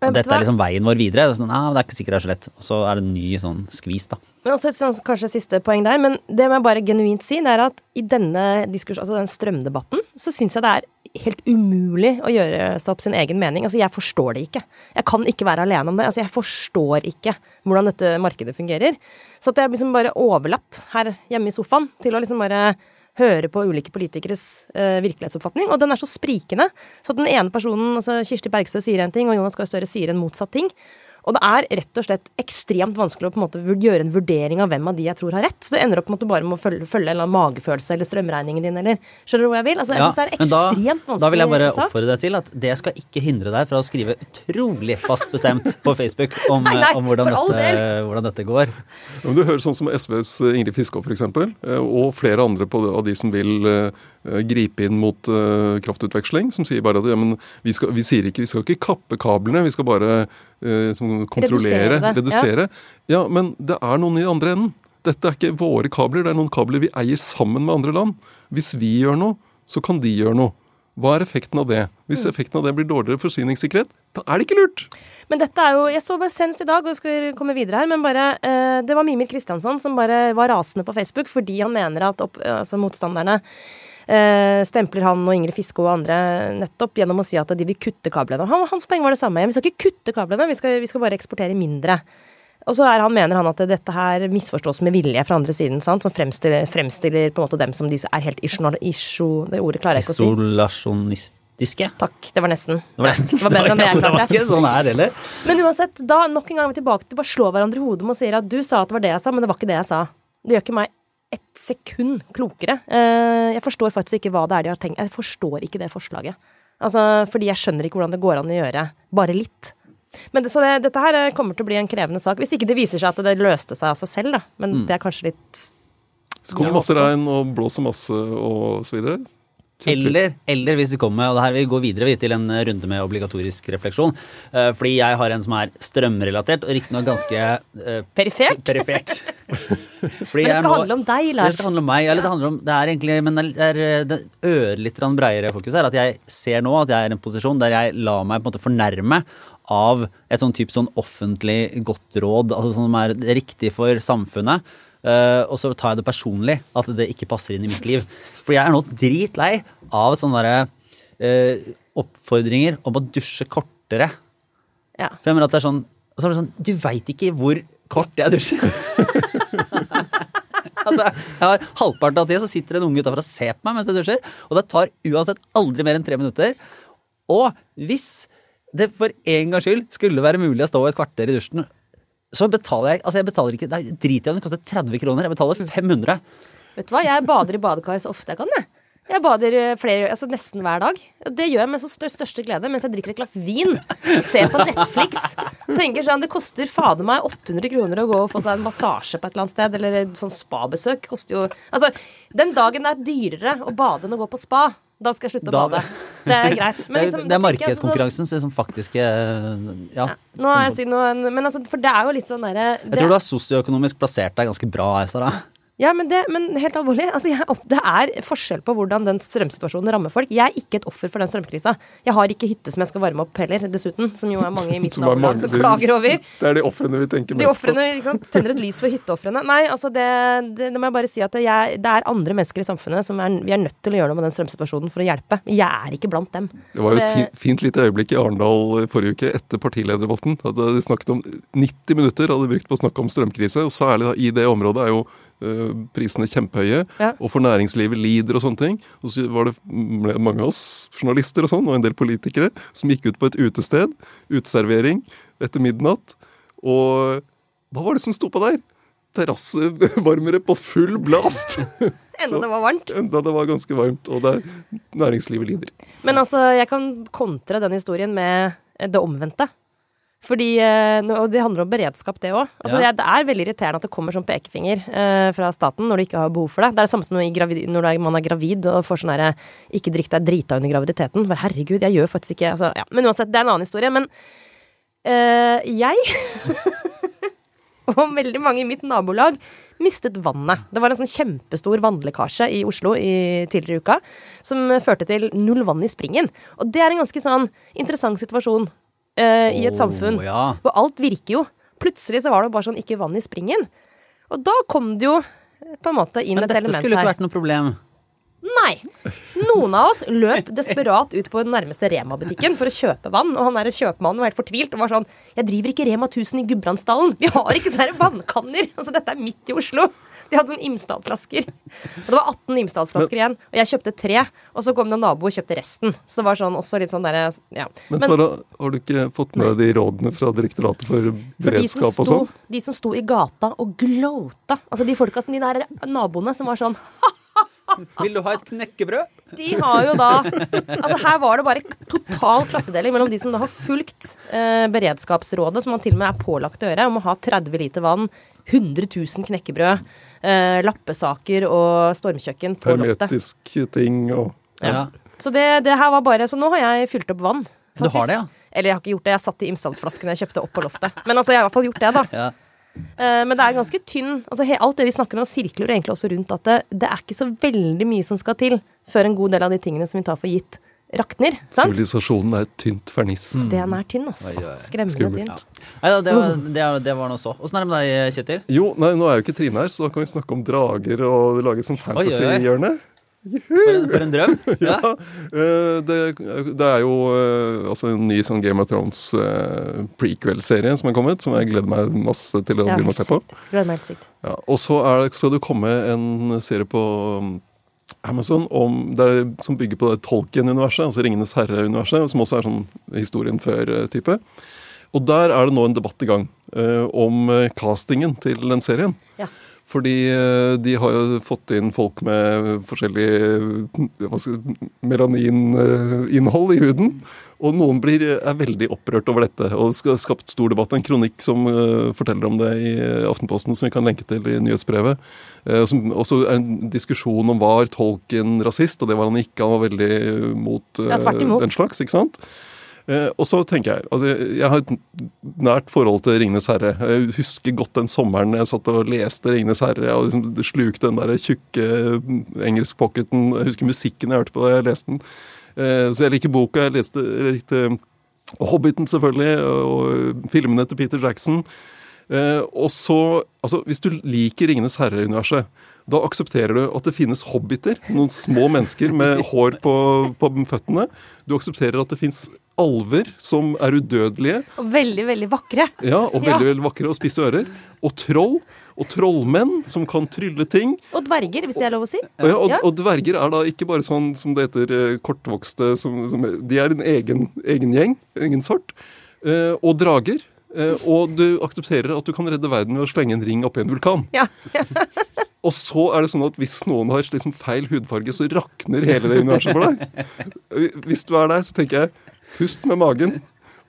Men dette er liksom veien vår videre. Er, sånn, ah, det er ikke sikkert det er så lett. Og så er det en ny sånn skvis, da. Men også et sånn, kanskje siste poeng der, men det må jeg bare genuint si, det er at i denne diskurs, altså den strømdebatten, så syns jeg det er helt umulig å gjøre seg opp sin egen mening. Altså, jeg forstår det ikke. Jeg kan ikke være alene om det. Altså, jeg forstår ikke hvordan dette markedet fungerer. Så at jeg liksom bare overlatt her hjemme i sofaen til å liksom bare høre på ulike politikeres eh, virkelighetsoppfatning, og den er så sprikende. Så den ene personen, altså Kirsti Bergstø, sier en ting, og Jonas Gahr Støre sier en motsatt ting. Og det er rett og slett ekstremt vanskelig å på en måte gjøre en vurdering av hvem av de jeg tror har rett. Så det ender opp med at du bare må følge, følge en eller annen magefølelse eller strømregningen din, eller Skjønner du hvor jeg vil? Altså, jeg Ja, synes det er ekstremt da, vanskelig da vil jeg bare sak. oppfordre deg til at det skal ikke hindre deg fra å skrive utrolig fast bestemt på Facebook om, Nei, nei, om hvordan, dette, hvordan dette går. Ja, men du hører sånn som SVs Ingrid Fiskov f.eks., og flere andre på, av de som vil eh, gripe inn mot uh, kraftutveksling, som sier bare at ja, men vi, skal, vi sier ikke vi skal ikke kappe kablene, vi skal bare uh, som kontrollere, Redusere redusere. Ja. men det er noen i andre enden. Dette er ikke våre kabler, det er noen kabler vi eier sammen med andre land. Hvis vi gjør noe, så kan de gjøre noe. Hva er effekten av det? Hvis effekten av det blir dårligere forsyningssikkerhet, da er det ikke lurt! Men dette er jo Jeg så bare senest i dag, og skal komme videre her, men bare eh, Det var Mimir Kristiansson som bare var rasende på Facebook fordi han mener at opp, altså motstanderne eh, stempler han og Ingrid Fiske og andre nettopp gjennom å si at de vil kutte kablene. Han, hans poeng var det samme. Vi skal ikke kutte kablene, vi skal, vi skal bare eksportere mindre. Og så er han, mener han at dette her misforstås med vilje fra andre siden, sant? som fremstiller, fremstiller på en måte dem som de er helt isjo... isjo det ordet klarer jeg ikke å si. Isolasjonistiske. Takk, det var nesten. Det var nesten Det var bedre det jeg det var ikke sånn her heller. Men uansett, da nok en gang er vi tilbake til bare slå hverandre i hodet med og si at du sa at det var det jeg sa, men det var ikke det jeg sa. Det gjør ikke meg ett sekund klokere. Eh, Jeg forstår faktisk ikke hva det er de har tenkt. Jeg forstår ikke det forslaget. Altså, fordi jeg skjønner ikke hvordan det går an å gjøre bare litt. Men det, så det, dette her eh, kommer til å bli en krevende sak. Hvis ikke det viser seg at det løste seg av seg selv, da. Men det er kanskje litt Så kommer masse regn og blåser masse og så videre. Eller, eller hvis det kommer, og det her vi går videre vi, til en runde med obligatorisk refleksjon. eh, fordi jeg har en som er strømrelatert, og riktignok ganske eh, perifert. perifert. Fordi Men det skal nå- handle om deg, Lars. Det skal handle om meg. Eller det handler om Det er egentlig Men det er, det ørlite grann breiere fokus her. At jeg ser nå at jeg er i en posisjon der jeg lar meg på en måte fornærme av et sånn type sånn offentlig godt råd, altså som er riktig for samfunnet. Eh, og så tar jeg det personlig, at det ikke passer inn i mitt liv. For jeg er nå dritlei av sånne derre uh, oppfordringer om å dusje kortere. Ja. For jeg mener at det er sånn, så er det sånn Du veit ikke hvor kort jeg dusjer. altså, jeg har Halvparten av tida så sitter en unge utafor og ser på meg mens jeg dusjer, og det tar uansett aldri mer enn tre minutter. Og hvis det for en gangs skyld skulle være mulig å stå et kvarter i dusjen, så betaler jeg Altså, jeg betaler ikke er drit i om det koster 30 kroner. Jeg betaler 500. Vet du hva, jeg bader i badekar så ofte jeg kan, jeg. Jeg bader eh, flere, altså nesten hver dag. Det gjør jeg med så største glede mens jeg drikker et glass vin. Ser på Netflix. Tenker sånn, Det koster fader meg 800 kroner å gå og få seg en massasje på et eller annet sted. Eller sånn spabesøk. Koster jo Altså, den dagen det er dyrere å bade enn å gå på spa, da skal jeg slutte å Da- bade. Det er greit. Men Det, liksom, det er markedskonkurransen som faktisk... liksom, faktiske Ja. Nå har jeg noe, men altså, for det er jo litt sånn derre Jeg tror du har sosioøkonomisk plassert deg ganske bra, Sara. Ja, men, det, men helt alvorlig. Altså, jeg, det er forskjell på hvordan den strømsituasjonen rammer folk. Jeg er ikke et offer for den strømkrisa. Jeg har ikke hytte som jeg skal varme opp heller, dessuten. Som jo er mange i mitt nabolag som klager over. Det er de ofrene vi tenker De mest på. ofrene ikke tenner et lys for hytteofrene. Nei, altså det, det, det må jeg bare si at jeg, det er andre mennesker i samfunnet som er, vi er nødt til å gjøre noe med den strømsituasjonen for å hjelpe. Jeg er ikke blant dem. Det var jo et fint, fint lite øyeblikk i Arendal forrige uke etter partilederdebatten. De snakket om 90 minutter hadde de brukt på å snakke om strømkrise. Og særlig i det området er jo prisene kjempehøye. Ja. Og for næringslivet lider og sånne ting. Og så var det mange av oss journalister og sånn, og en del politikere som gikk ut på et utested. Uteservering etter midnatt. Og hva var det som sto på der? Terrassevarmere på full blast! Enda det var varmt. Enda det var ganske varmt, og det næringslivet lider. Men altså, jeg kan kontre den historien med det omvendte. Fordi, eh, Og det handler om beredskap, det òg. Altså, Ja. Det er veldig irriterende at det kommer sånn pekefinger eh, fra staten når du ikke har behov for det. Det er det samme som når, man er gravid og får sånn herre Ikke drikk deg drita under graviditeten. For herregud, jeg gjør faktisk ikke altså, ja. Men uansett, det er en annen historie. Men eh, jeg og veldig mange i mitt nabolag mistet vannet. Det var en sånn kjempestor vannlekkasje i Oslo i tidligere i uka som førte til null vann i springen. Og det er en ganske sånn interessant situasjon eh, i et samfunn. samfunn ja. hvor alt virker jo. Plutselig så var det bare sånn ikke vann i springen. Og da kom det jo på en måte inn Men et dette skulle ikke vært noe problem. Nei. Noen av oss løp desperat ut på den nærmeste Rema-butikken for å kjøpe vann, og han der kjøpmannen var helt fortvilt og var sånn Jeg driver ikke Rema 1000 i Gudbrandsdalen. Vi har ikke sånne vannkanner. Altså, dette er midt i Oslo. De hadde sånn Imsdal-flasker. Og det var 18 Imsdal-flasker igjen. Og jeg kjøpte tre, og så kom det en nabo og kjøpte resten. Så det var sånn også litt sånn derre ja. Men Sara, har du ikke fått med deg de rådene fra Direktoratet for For sto, beredskap og sånn? de som sto i gata og glåta, altså de folka som de der naboene som var sånn Vil du ha et knekkebrød? De har jo da Altså her var det bare total klassedeling mellom de som da har fulgt eh, beredskapsrådet, som man til og med er pålagt å gjøre, om å ha 30 liter vann, 100 000 knekkebrød, eh, lappesaker og stormkjøkken på loftet. Hermetiske ting og Ja. Så det, det her var bare Så nå har jeg fylt opp vann. Du har det, ja? Eller jeg har ikke gjort det, jeg satt i Imsdalsflaskene jeg kjøpte opp på loftet. Men altså, jeg har i hvert fall gjort det, da. Ja. Eh, men det er ganske tynn. Altså, alt det vi snakker om, sirkler egentlig også rundt at det, det er ikke så veldig mye som skal til før en god del av de tingene som vi tar for gitt, rakner. Sant? sivilisasjonen er et tynt ferniss. Den er tynn, ass. Oi. Skremmende Skummelt. tynn. Ja. Nei, det, var, det, det var noe så. Åssen er det med deg, Kjetil? Jo, nei, nå er jo ikke Trine her, så da kan vi snakke om drager og lage oi. fantasy-hjørne. For en, for en drøm. Ja. Ja, eh, det, det er jo eh, altså en ny sånn Game of Thrones eh, prequel-serie som er kommet, som jeg gleder meg masse til å Ja, begynne å se på. Ja, og så er det, skal det komme en serie på um, Amazon om, det er, som bygger på det Tolkien-universet, altså Ringenes herre-universet, som også er sånn historien før-type. Og der er det nå en debatt i gang uh, om castingen til den serien. Ja. Fordi eh, de har jo fått inn folk med forskjellig eh, melanininnhold i huden. Og noen blir, er veldig opprørt over dette. Og det har skapt stor debatt. En kronikk som uh, forteller om det i Aftenposten, som vi kan lenke til i nyhetsbrevet. Uh, som også er en diskusjon om var tolken rasist, og det var han ikke. Han var veldig mot uh, Ja, den slags. ikke sant? Eh, og så tenker jeg altså, Jeg har et nært forhold til 'Ringenes herre'. Jeg husker godt den sommeren jeg satt og leste 'Ringenes herre' og liksom slukte den der tjukke engelskpocketen. Jeg husker musikken jeg hørte på da jeg leste den. Eh, så jeg liker boka. Jeg leste, jeg likte Hobbiten, selvfølgelig, og filmene til Peter Jackson. Eh, og så, altså Hvis du liker 'Ringenes herre'-universet, da aksepterer du at det finnes hobbiter. Noen små mennesker med hår på, på føttene. Du aksepterer at det fins alver som er udødelige. Og veldig, veldig vakre. Ja, og Ja. veldig, veldig vakre og spisse ører. Og troll. Og trollmenn som kan trylle ting. Og dverger, hvis det er lov å si. Og, ja, og, Ja. og dverger er da ikke bare sånn som det heter eh, kortvokste som, som, De er en egen, egen gjeng, egen sort. Eh, og drager. Eh, og du aksepterer at du kan redde verden ved å slenge en ring oppi en vulkan. Ja. Og så er det sånn at hvis noen har liksom feil hudfarge, så rakner hele det universet for deg. Hvis du er der, så tenker jeg pust med magen,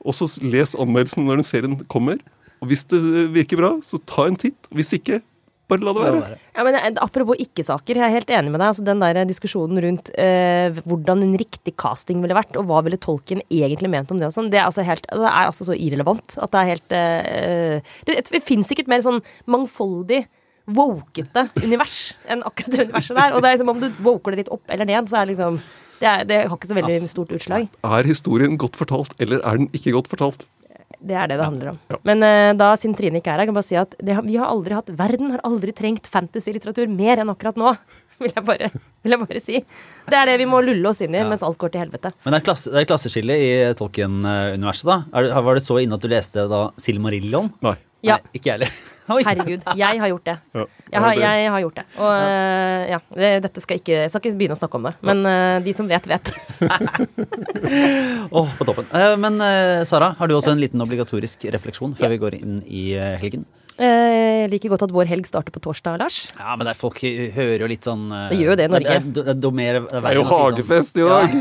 og så les anmeldelsen når den serien kommer. Og hvis det virker bra, så ta en titt. Hvis ikke, bare la det være. Ja, men eh, Apropos ikke-saker, jeg er helt enig med deg. Altså, den der diskusjonen rundt eh, hvordan en riktig casting ville vært, og hva ville tolken egentlig ment om det og sånn, det er altså helt, det er altså så irrelevant at det er helt eh, Det, det fins ikke et mer sånn mangfoldig wokete univers enn akkurat det universet der. Og det er liksom om du woker det litt opp eller ned, så er det liksom Det, er, det har ikke så veldig stort utslag. Er historien godt fortalt, eller er den ikke godt fortalt? Det er det det handler om. Men uh, da, siden Trine ikke er her, kan jeg bare si at det, vi har aldri hatt Verden har aldri trengt fantasy-litteratur mer enn akkurat nå. Vil jeg, bare, vil jeg bare si. Det er det vi må lulle oss inn i mens alt går til helvete. Men det er, klasse, det er klasseskille i Tolkien-universet, da. Er, var det så inne at du leste da Silmarillion? Nei. Ja. Nei, ikke jeg heller. Herregud, jeg har gjort det. Jeg har, jeg har gjort det. Og eh, ja, dette skal ikke, jeg skal ikke begynne å snakke om det. Men eh, de som vet, vet. Åh, på toppen. Eh, men eh, Sara, har du også en liten obligatorisk refleksjon før vi går inn i eh, helgen? Eh, Jeg liker godt at vår helg starter på torsdag, Lars. Ja, men folk eh, hører jo litt sånn eh, Det gjør jo det i Norge. Det er, det er, det er jo sånn. hagefest i dag!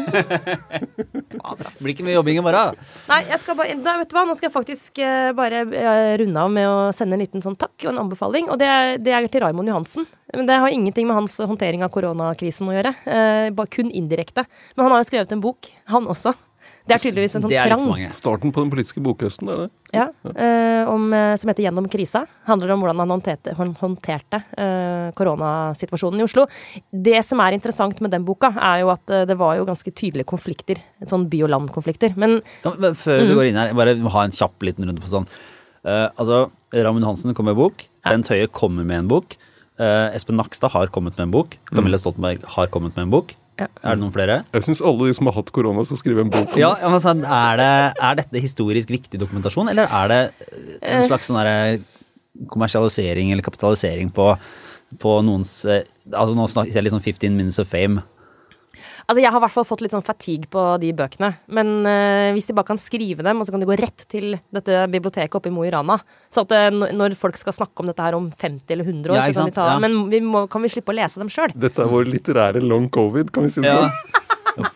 Det blir ikke mye jobbing i morgen. Nei, jeg skal bare, vet du hva? Nå skal jeg faktisk eh, bare eh, runde av med å sende en liten sånn takk og en anbefaling. Og det, er- det er til Raimond Johansen. Men Det har ingenting med hans håndtering av koronakrisen å gjøre. Eh, bare kun indirekte. Men han har jo skrevet en bok, han også. Det er tydeligvis en sånn er trang. Starten på den politiske bokhøsten, er det? ja, eh, om, eh, som heter 'Gjennom krisa'. Handler om hvordan han håndterte, han håndterte eh, koronasituasjonen i Oslo. Det som er interessant med den boka, er jo at eh, det var jo ganske tydelige konflikter. Sånn by- og land-konflikter. Men da, før Mm. du går inn her, bare ha en kjapp liten runde på sånn. Eh, altså, Raymond Hansen kommer med bok. Bent Høie kommer med en bok. Uh, Espen Nakstad har kommet med en bok. Camilla Stoltenberg har kommet med en bok. Ja. Er det noen flere? Jeg syns alle de som har hatt korona, skal skrive en bok. om Ja, sånn, er, det, er dette historisk viktig dokumentasjon, eller er det eh, en slags sånn derre kommersialisering eller kapitalisering på på noens eh, Altså nå snakker jeg litt sånn 15 minutes of fame. Altså, Jeg har i hvert fall fått litt sånn fatigue på de bøkene. Men uh, hvis de bare kan skrive dem, og så kan de gå rett til dette biblioteket oppe i Mo i Rana Så at uh, når- folk skal snakke om dette her om 50 eller 100 år, Ja, så kan de ta Ja. Men vi må, kan vi slippe å lese dem sjøl? Dette er vår litterære long covid, kan vi si det Ja. sånn?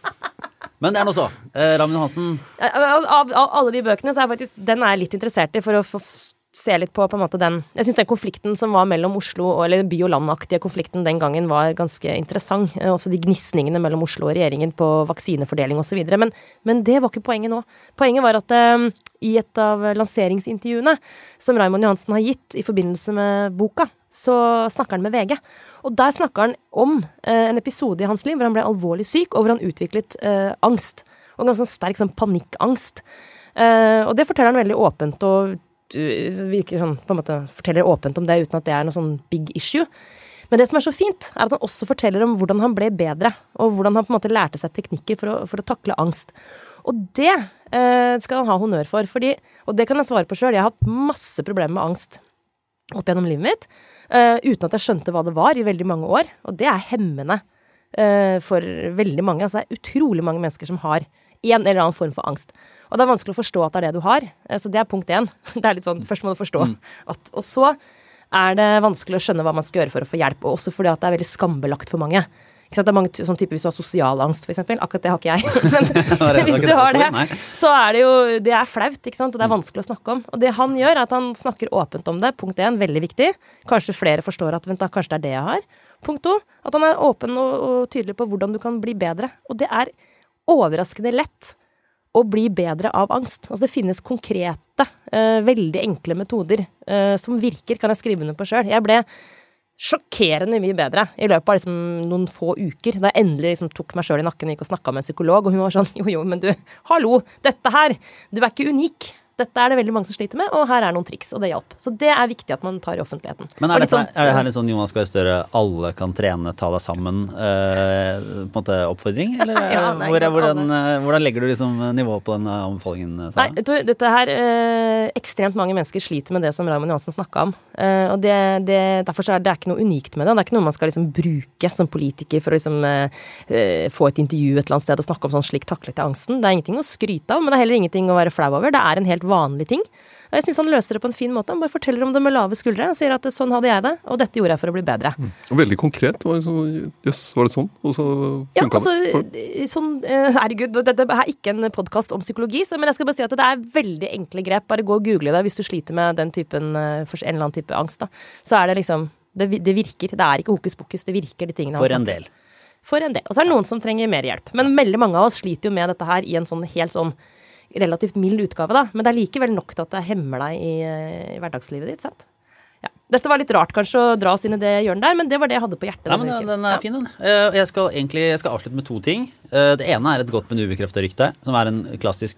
Men det er nå så. Eh, Ramin Johansen, Av, av, av alle de bøkene, så er faktisk den er jeg litt interessert i, for å få se litt på på den Jeg syns den konflikten som var mellom Oslo eller by og land-aktige konflikten den gangen var ganske interessant. Eh, Også de gnisningene mellom Oslo og regjeringen på vaksinefordeling osv. Men, men det var ikke poenget nå. Poenget var at um, i et av lanseringsintervjuene som Raymond Johansen har gitt i forbindelse med boka, så snakker han med VG. Og der snakker han om eh, en episode i hans liv hvor han ble alvorlig syk, og hvor han utviklet eh, angst. Og ganske sterk sånn panikkangst. Uh, og det forteller han veldig åpent, og virker sånn, på en måte forteller åpent om det uten at det er noe sånn big issue. Men det som er så fint, er at han også forteller om hvordan han ble bedre, og hvordan han på en måte lærte seg teknikker for å, for å takle angst. Og det eh, skal han ha honnør for, fordi, og det kan jeg svare på sjøl, jeg har hatt masse problemer med angst opp gjennom livet mitt, eh, uten at jeg skjønte hva det var i veldig mange år. Og det er hemmende eh, for veldig mange. Altså, det er utrolig mange mennesker som har en eller annen form for angst. Og det er vanskelig å forstå at det er det du har. Eh, så det er punkt én. Det er litt sånn, Først må du forstå at Og så er det vanskelig å skjønne hva man skal gjøre for å få hjelp, og også fordi at det er veldig skambelagt for mange. Ikke sant? Det er mange sånn type Hvis du har sosial angst, f.eks. Akkurat det har ikke jeg. Men hvis du har det, så er det jo Det er flaut, ikke sant. Og det er vanskelig å snakke om. Og det han gjør, er at han snakker åpent om det. Punkt én, veldig viktig. Kanskje flere forstår at vent da, kanskje det er det jeg har. Punkt to, at han er åpen og, og tydelig på hvordan du kan bli bedre. Og det er overraskende lett å bli bedre av angst. Altså det finnes konkrete, eh, veldig enkle metoder eh, som virker, kan jeg skrive under på sjøl. Jeg ble sjokkerende mye bedre i løpet av liksom noen få uker. Da jeg endelig liksom tok meg sjøl i nakken og gikk og snakka med en psykolog, og hun var sånn jo jo, men du, hallo, dette her, du er ikke unik. Dette er det veldig mange som sliter med, og her er noen triks, og det hjalp. Så det er viktig at man tar i offentligheten. Men er, dette, sånn- er det her en sånn Jonas Gahr Støre 'alle kan trene, ta deg sammen' eh, på en måte oppfordring? Eller er- Ja, nei, hvor, hvordan, eh, hvordan legger du liksom nivået på den eh, anbefalingen? Nei, du, dette her eh, Ekstremt mange mennesker sliter med det som Raymond Johansen snakka om. Eh, og det, det, derfor så er det er ikke noe unikt med det. Det er ikke noe man skal liksom bruke som politiker for å liksom, eh, eh, få et intervju et eller annet sted og snakke om sånn slik taklet jeg angsten. Det er ingenting å skryte av, men det er heller ingenting å være flau over. Det er en helt vanlig ting. Og jeg syns han løser det på en fin måte. Han bare forteller om det med lave skuldre. Han sier at sånn hadde jeg det, og dette gjorde jeg for å bli bedre. Mm. veldig konkret. Var det, yes, var det sånn? Og så Ja, altså, det. Sånn, eh, herregud, dette er ikke en podkast om psykologi, men jeg skal bare si at det er veldig enkle grep. Bare gå og google det hvis du sliter med den typen, eh, en eller annen type angst. Da. Så er det liksom det, det virker. Det er ikke hokus pokus. Det virker, de tingene For en del. For en del. Og så er det noen som trenger mer hjelp. Men veldig mange av oss sliter jo med dette her i en sånn helt sånn relativt mild utgave, da. Men det er likevel nok til at det hemmer deg i, eh, i hverdagslivet ditt, sant. Ja. Dette var litt rart kanskje å dra oss inn i det hjørnet der, men det var det jeg hadde på hjertet Nei, men den, Den er Ja. fin, den. Eh, Jeg skal egentlig jeg skal avslutte med to ting. Eh, Det ene er et godt, men ubekrefta rykte, som er en klassisk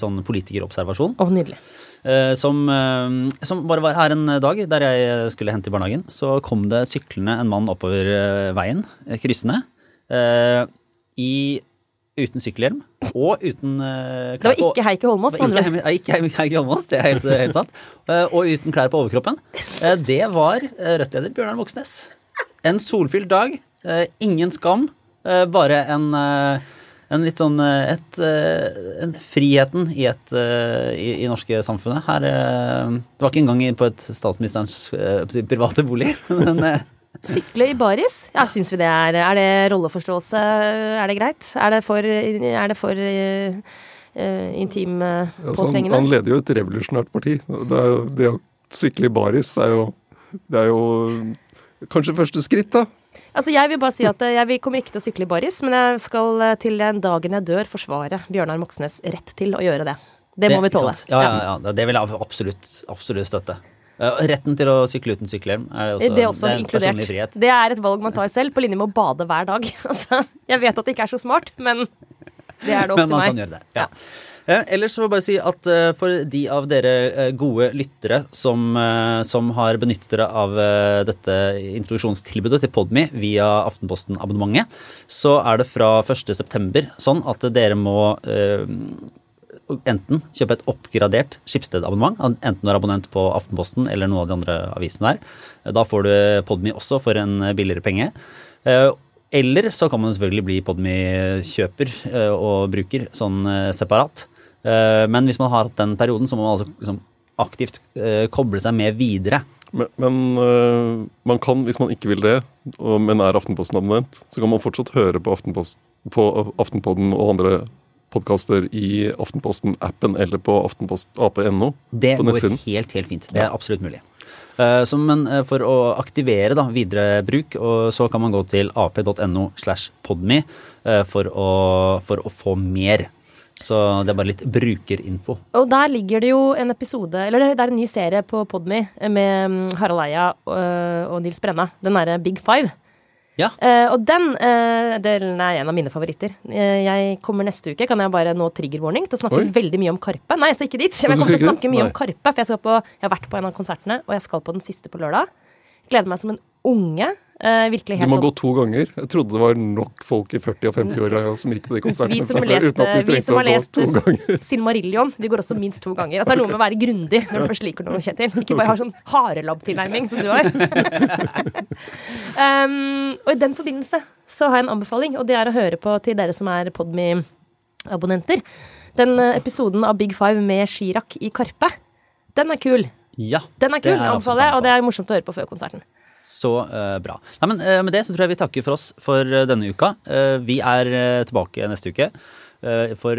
sånn politikerobservasjon. Og nydelig. Som, som bare var her en dag der jeg skulle hente i barnehagen. Så kom det syklende en mann oppover veien, kryssende, i, uten sykkelhjelm og uten eh, Det var ikke Heikki Holmås. Ikke. Ikke Heikki Holmås, det er helt, helt sant. Eh, Og uten klær på overkroppen. Eh, Det var Rødt-leder Bjørnar Moxnes. En solfylt dag. Ingen skam. Bare en, en litt sånn et, en Friheten i, et, i, i norske samfunnet. Her Det var ikke engang på et statsministerens private bolig. Men Sykle i baris? Ja, syns vi det er Er det rolleforståelse? Er det greit? Er det for, er det for eh, intim uh, ja, han, påtrengende? han leder jo et revolusjonært parti. Det, er, jo- det å sykle i baris er jo, det er jo kanskje første skritt, da. Altså, jeg vil bare si at eh, jeg kommer ikke til å sykle i baris, men jeg skal til den dagen jeg dør forsvare Bjørnar Moxnes rett til å gjøre det. Det må vi tåle. Ja, ja, ja, det vil jeg absolutt, absolutt støtte. Eh, Retten til å sykle uten sykkelhjelm er også, Det er også en inkludert. personlig frihet. Det er et valg man tar selv, på linje med å bade hver dag. Altså, jeg vet at det ikke er så smart, men det er det opp Men man kan gjøre det. Ja. ja. ellers så vil jeg bare si at eh, for de av dere eh, gode lyttere som, eh, som har benyttet dere av eh, dette introduksjonstilbudet til Podme via Aftenposten-abonnementet, så er det fra 1.9. sånn at dere må eh, enten kjøpe et oppgradert Skipsted-abonnement, enten du er abonnent på Aftenposten eller noen av de andre avisene der. Da får du Podme også for en billigere penge. Eh, eller så kan man selvfølgelig bli Podme-kjøper eh, og bruker sånn eh, separat. Men hvis man har hatt den perioden, så må man altså liksom aktivt koble seg med videre. Men, men man kan, hvis man ikke vil det, men er Aftenposten-abonnent, så kan man fortsatt høre på, Aftenpost, på Aftenpodden og andre podkaster i Aftenposten-appen eller på aftenpost.ap.no. Det går helt, helt fint. Det er absolutt mulig. Uh, så, men uh, for å aktivere da, videre bruk, så kan man gå til ap.no slash podme uh, for, for, å få mer. Så det er bare litt brukerinfo. Og der ligger det jo en episode, eller det er en ny serie på Podme med mm, Harald Eia og Nils Brenna. Den derre Big Five. Ja. Uh, og den, uh, delen er en av mine favoritter. Uh, jeg kommer neste uke, kan jeg bare nå trigger-warning, til å snakke Oi. veldig mye om Karpe. Nei, jeg skal ikke dit. Jeg kommer til å snakke mye om Karpe, for jeg, på, jeg, har vært på en av konsertene, og jeg skal på den siste på lørdag. Gleder meg som en unge. Uh, virkelig helt Du må sånn. gå to ganger. Jeg trodde det var nok folk i 40- og 50-åra som gikk på de konsertene. Vi som, leste, vi som har lest Silmarillion, vi går også minst to ganger. Altså, det er noe med å være grundig når du først liker noe, Kjetil. Ikke bare ha sånn harelabb-tilnærming som du har. um, og i den forbindelse så har jeg en anbefaling, og det er å høre på til dere som er Podme-abonnenter. Den eh, episoden av Big Five med Chirag i Karpe, den er kul. Ja, Den er kul, anbefaler jeg, og det er morsomt å høre på før konserten. Så uh, bra. Nei, men uh, Med det så tror jeg vi takker for oss for uh, denne uka. vi er tilbake neste uke. For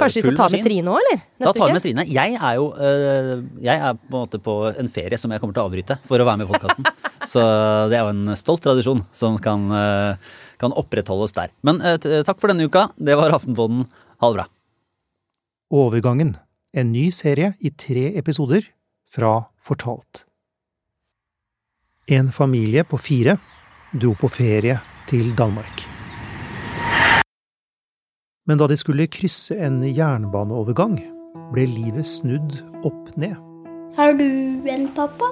Kanskje vi skal ta med Trine òg, eller? Neste da tar vi med Trine. Jeg er jo jeg er på en måte på en ferie som jeg kommer til å avbryte for å være med i podkasten. så det er jo en stolt tradisjon som kan, kan opprettholdes der. Men takk for denne uka. Det var Aftenpodden. Ha det bra. Overgangen. En ny serie i tre episoder fra Fortalt. En familie på fire dro på ferie til Danmark. Men da de skulle krysse en jernbaneovergang, ble livet snudd opp ned. Har du en pappa?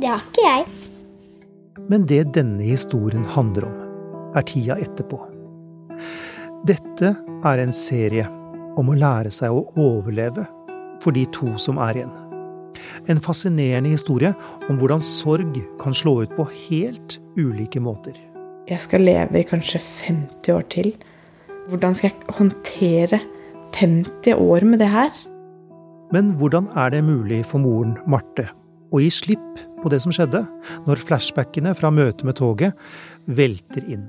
Det har ikke jeg. Men det denne historien handler om, er tida etterpå. Dette er en serie om å lære seg å overleve for de to som er igjen. En fascinerende historie om hvordan sorg kan slå ut på helt ulike måter. Jeg skal leve i kanskje 50 år til. Hvordan skal jeg håndtere 50 år med det her? Men hvordan er det mulig for moren Marte å gi slipp på det som skjedde, når flashbackene fra møtet med toget velter inn?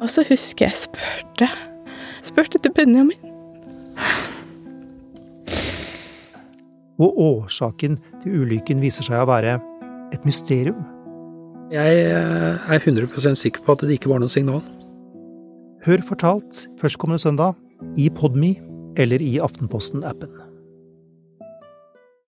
Og så husker jeg spurte. Spurte til Benjamin. Og årsaken til ulykken viser seg å være et mysterium. Jeg eh, er 100% sikker på at det ikke var noe signal. Hør fortalt førstkommende søndag i Podme eller i Aftenposten-appen.